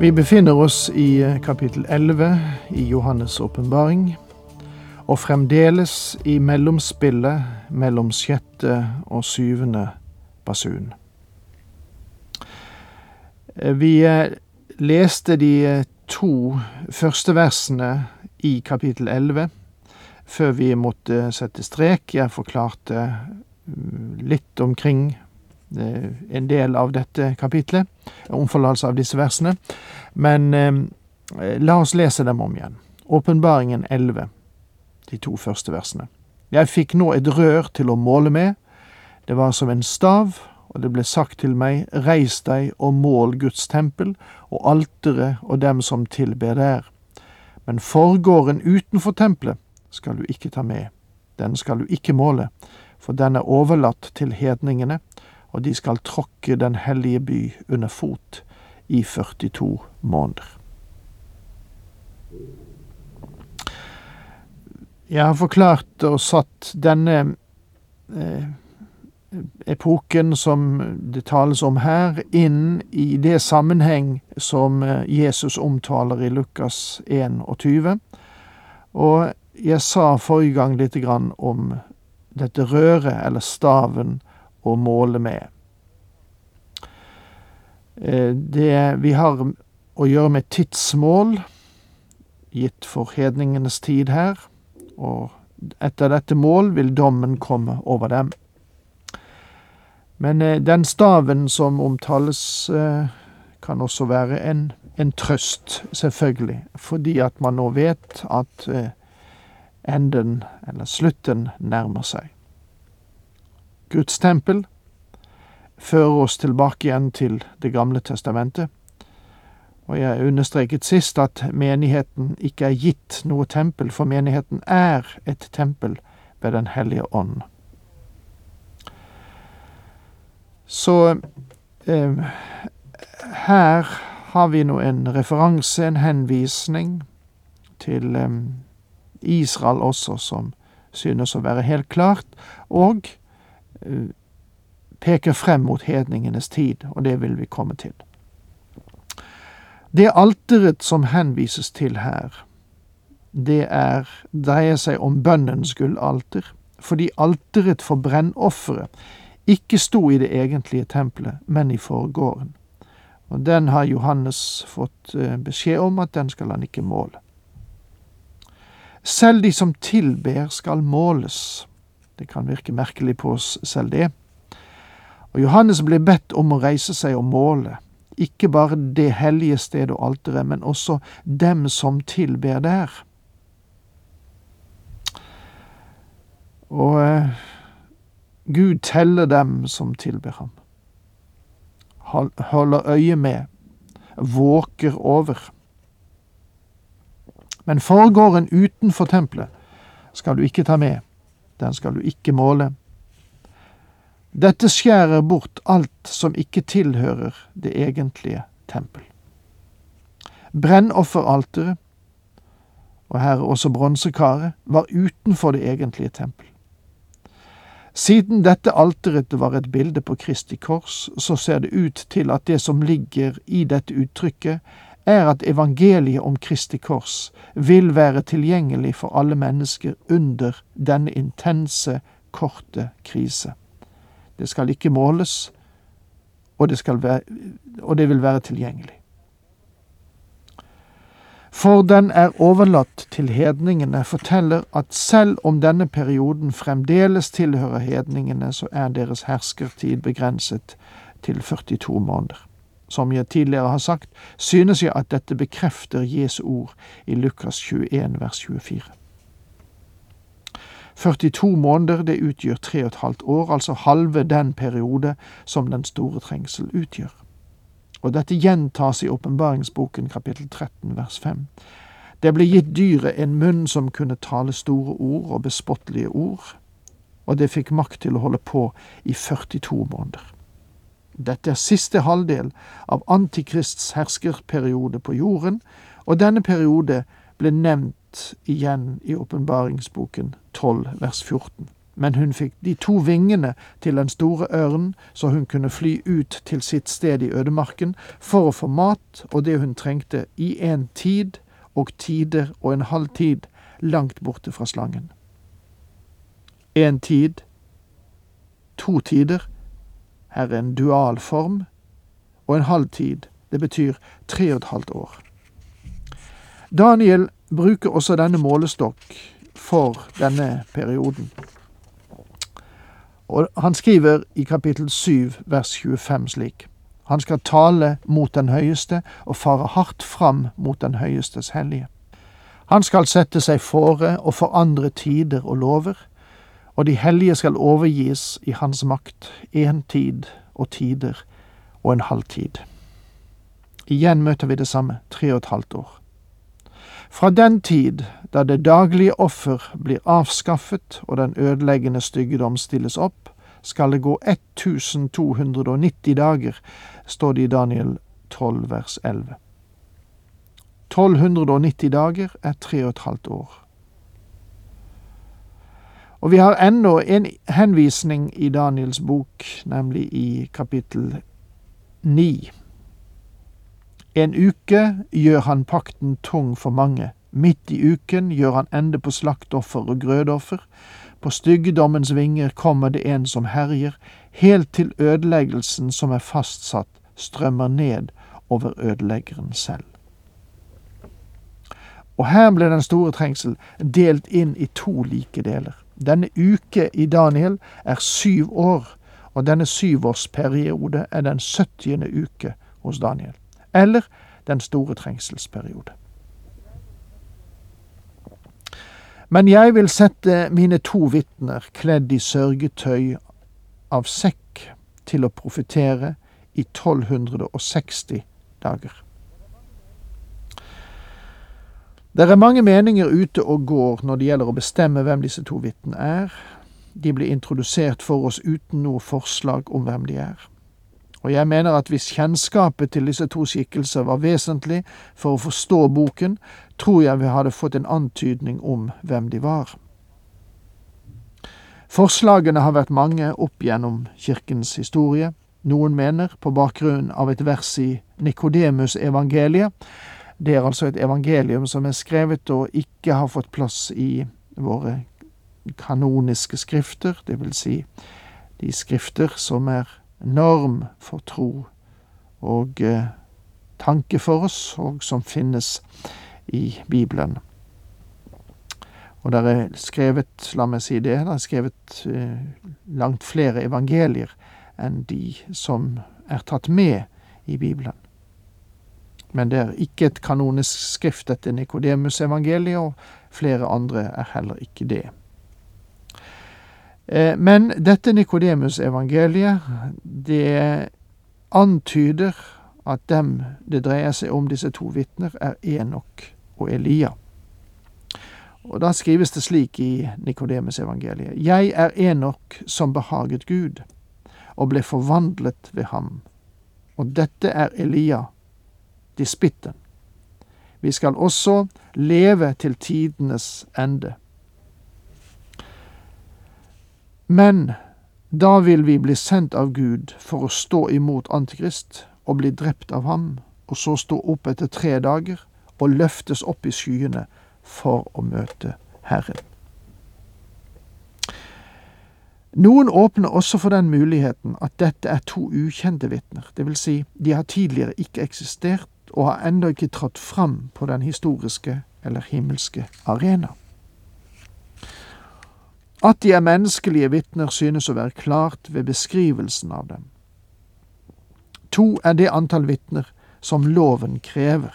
Vi befinner oss i eh, kapittel 11 i Johannes' åpenbaring, og fremdeles i mellomspillet mellom sjette og syvende basun. Eh, vi eh, leste de to første versene i kapittel 11 før vi måtte sette strek. Jeg forklarte mm, litt omkring en del av dette kapitlet, om forlatelse av disse versene. Men eh, la oss lese dem om igjen. Åpenbaringen 11, de to første versene. Jeg fikk nå et rør til å måle med. Det var som en stav, og det ble sagt til meg, reis deg og mål Guds tempel og alteret og dem som tilber der. Men forgården utenfor tempelet skal du ikke ta med. Den skal du ikke måle, for den er overlatt til hedningene, og de skal tråkke den hellige by under fot i 42 måneder. Jeg har forklart og satt denne eh, epoken som det tales om her, inn i det sammenheng som eh, Jesus omtaler i Lukas 21. Og jeg sa forrige gang litt om dette røret, eller staven, å måle med. Eh, det vi har å gjøre med tidsmål, gitt for hedningenes tid her, og etter dette mål vil dommen komme over dem. Men eh, den staven som omtales, eh, kan også være en, en trøst, selvfølgelig, fordi at man nå vet at enden, eller slutten, nærmer seg. Guds tempel fører oss tilbake igjen til Det gamle testamentet. Og jeg understreket sist at menigheten ikke er gitt noe tempel, for menigheten er et tempel ved Den hellige ånd. Så eh, her har vi nå en referanse, en henvisning, til eh, Israel også, som synes å være helt klart, og peker frem mot hedningenes tid, og det vil vi komme til. Det alteret som henvises til her, det er, dreier seg om bønnens gullalter, fordi alteret for brennofferet ikke sto i det egentlige tempelet, men i forgården. Og Den har Johannes fått eh, beskjed om at den skal han ikke måle. Selv de som tilber skal måles. Det kan virke merkelig på oss selv, det. Og Johannes ble bedt om å reise seg og måle, ikke bare det hellige stedet og alteret, men også dem som tilber der. Og eh, Gud teller dem som tilber ham, holder øye med, våker over. Men forgården utenfor tempelet skal du ikke ta med, den skal du ikke måle. Dette skjærer bort alt som ikke tilhører det egentlige tempel. Brennofferalteret, og her også bronsekaret, var utenfor det egentlige tempel. Siden dette alteret var et bilde på Kristi kors, så ser det ut til at det som ligger i dette uttrykket, er at evangeliet om Kristi kors vil være tilgjengelig for alle mennesker under denne intense, korte krise. Det skal ikke måles, og det, være, og det vil være tilgjengelig. For den er overlatt til hedningene, forteller at selv om denne perioden fremdeles tilhører hedningene, så er deres herskertid begrenset til 42 måneder. Som jeg tidligere har sagt, synes jeg at dette bekrefter Jesu ord i Lukas 21 vers 24. 42 måneder, det utgjør tre og et halvt år, altså halve den periode som den store trengsel utgjør. Og dette gjentas i åpenbaringsboken kapittel 13 vers 5. Det ble gitt dyret en munn som kunne tale store ord og bespottelige ord, og det fikk makt til å holde på i 42 måneder. Dette er siste halvdel av Antikrists herskerperiode på jorden, og denne periode ble nevnt igjen i åpenbaringsboken 12 vers 14 men hun fikk de to vingene til den store ørnen, så hun kunne fly ut til sitt sted i ødemarken for å få mat og det hun trengte, i en tid og tider og en halv tid langt borte fra slangen. En tid, to tider, er en dual form, og en halv tid, det betyr tre og et halvt år. Daniel bruker også denne målestokk for denne perioden. Og han skriver i kapittel 7 vers 25 slik. Han skal tale mot den høyeste og fare hardt fram mot den høyestes hellige. Han skal sette seg fore og forandre tider og lover, og de hellige skal overgis i hans makt, én tid og tider og en halv tid. Igjen møter vi det samme, tre og et halvt år. Fra den tid da det daglige offer blir avskaffet og den ødeleggende styggedom stilles opp, skal det gå 1290 dager, står det i Daniel 12 vers 11. 1290 dager er tre og et halvt år. Og vi har ennå en henvisning i Daniels bok, nemlig i kapittel 9. En uke gjør han pakten tung for mange. Midt i uken gjør han ende på slaktoffer og grødoffer. På styggedommens vinger kommer det en som herjer, helt til ødeleggelsen som er fastsatt, strømmer ned over ødeleggeren selv. Og her ble den store trengsel delt inn i to like deler. Denne uke i Daniel er syv år, og denne syvårsperiode er den syttiende uke hos Daniel eller den store trengselsperiode. Men jeg vil sette mine to vitner kledd i sørgetøy av sekk til å profetere i 1260 dager. Det er mange meninger ute og går når det gjelder å bestemme hvem disse to vitnene er. De blir introdusert for oss uten noe forslag om hvem de er. Og jeg mener at hvis kjennskapet til disse to skikkelser var vesentlig for å forstå boken, tror jeg vi hadde fått en antydning om hvem de var. Forslagene har vært mange opp gjennom kirkens historie. Noen mener, på bakgrunn av et vers i Nikodemus-evangeliet, det er altså et evangelium som er skrevet og ikke har fått plass i våre kanoniske skrifter, vil si de skrifter som er norm for tro og eh, tanke for oss, og som finnes i Bibelen. Og der er skrevet, la meg si det, der er skrevet eh, langt flere evangelier enn de som er tatt med i Bibelen. Men det er ikke et kanonisk skrift, etter Nikodemus-evangeliet, og flere andre er heller ikke det. Eh, men dette Nikodemus-evangeliet, det antyder at dem det dreier seg om, disse to vitner, er Enok og Elia. Og Da skrives det slik i Nikodemus-evangeliet. Jeg er Enok som behaget Gud, og ble forvandlet ved ham. Og dette er Elia, dispitten. Vi skal også leve til tidenes ende. Men da vil vi bli sendt av Gud for å stå imot Antikrist og bli drept av ham, og så stå opp etter tre dager og løftes opp i skyene for å møte Herren. Noen åpner også for den muligheten at dette er to ukjente vitner, dvs. Si, de har tidligere ikke eksistert og har ennå ikke trådt fram på den historiske eller himmelske arena. At de er menneskelige vitner, synes å være klart ved beskrivelsen av dem. To er det antall vitner som loven krever.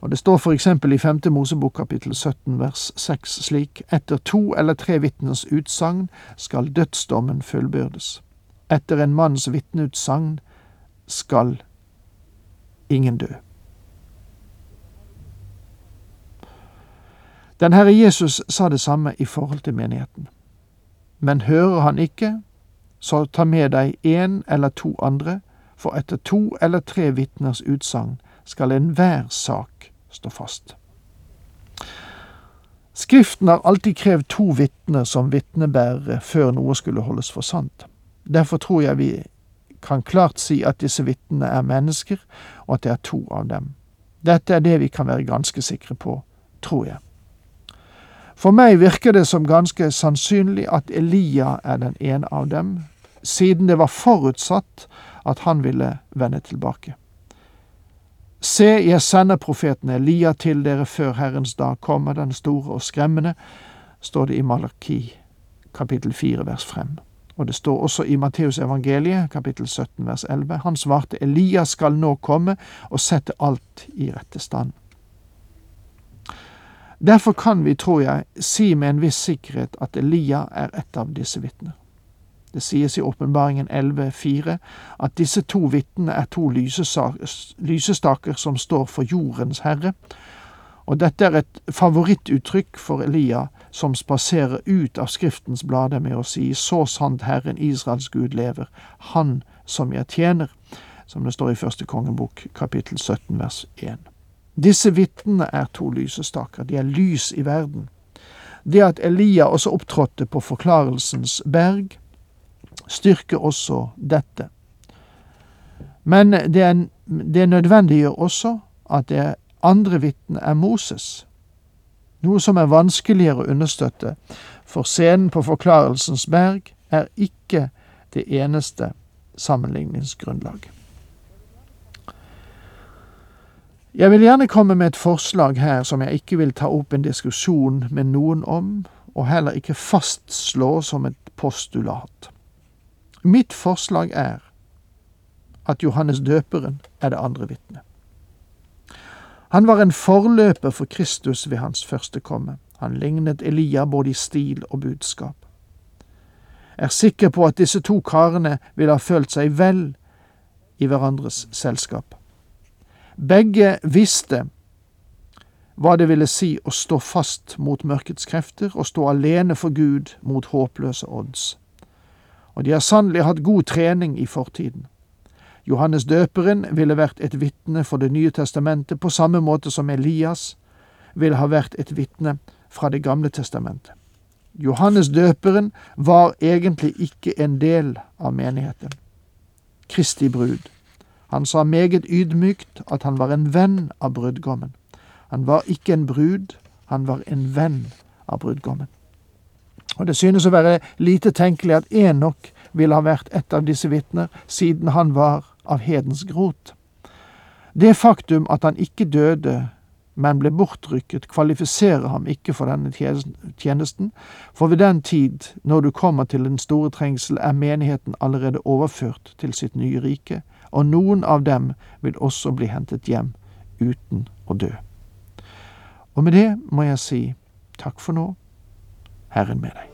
Og Det står eksempel i 5. Mosebok kapittel 17 vers 6 slik:" Etter to eller tre vitners utsagn skal dødsdommen fullbyrdes. Etter en manns vitneutsagn skal ingen dø. Den Herre Jesus sa det samme i forhold til menigheten. Men hører han ikke, så ta med deg én eller to andre, for etter to eller tre vitners utsagn skal enhver sak stå fast. Skriften har alltid krevd to vitner som vitnebærere før noe skulle holdes for sant. Derfor tror jeg vi kan klart si at disse vitnene er mennesker, og at det er to av dem. Dette er det vi kan være ganske sikre på, tror jeg. For meg virker det som ganske sannsynlig at Elia er den ene av dem, siden det var forutsatt at han ville vende tilbake. Se, jeg sender profeten Elia til dere før Herrens dag kommer, den store og skremmende, står det i Malaki kapittel 4 vers 5. Og det står også i Matteus evangeliet kapittel 17 vers 11. Han svarte Elia skal nå komme og sette alt i rette stand. Derfor kan vi, tror jeg, si med en viss sikkerhet at Elia er et av disse vitner. Det sies i Åpenbaringen 11,4 at disse to vitnene er to lysestaker som står for jordens herre, og dette er et favorittuttrykk for Elia, som spaserer ut av Skriftens blader med å si Så sant Herren Israels Gud lever, Han som jeg tjener, som det står i første kongebok kapittel 17 vers 1. Disse vitnene er to lysestaker, de er lys i verden. Det at Elia også opptrådte på Forklarelsens berg, styrker også dette. Men det, er, det nødvendiggjør også at det andre vitne er Moses, noe som er vanskeligere å understøtte, for scenen på Forklarelsens berg er ikke det eneste sammenligningsgrunnlag. Jeg vil gjerne komme med et forslag her som jeg ikke vil ta opp en diskusjon med noen om, og heller ikke fastslå som et postulat. Mitt forslag er at Johannes døperen er det andre vitnet. Han var en forløper for Kristus ved hans første komme. Han lignet Elia både i stil og budskap. Er sikker på at disse to karene ville ha følt seg vel i hverandres selskap. Begge visste hva det ville si å stå fast mot mørkets krefter og stå alene for Gud mot håpløse odds. Og de har sannelig hatt god trening i fortiden. Johannes døperen ville vært et vitne for Det nye testamentet på samme måte som Elias ville ha vært et vitne fra Det gamle testamentet. Johannes døperen var egentlig ikke en del av menigheten. Kristi brud. Han sa meget ydmykt at han var en venn av brudgommen. Han var ikke en brud, han var en venn av brudgommen. Og det synes å være lite tenkelig at Enok ville ha vært et av disse vitner, siden han var av hedens grot. Det faktum at han ikke døde, men ble bortrykket, kvalifiserer ham ikke for denne tjenesten, for ved den tid, når du kommer til den store trengsel, er menigheten allerede overført til sitt nye rike, og noen av dem vil også bli hentet hjem uten å dø. Og med det må jeg si takk for nå, Herren med deg.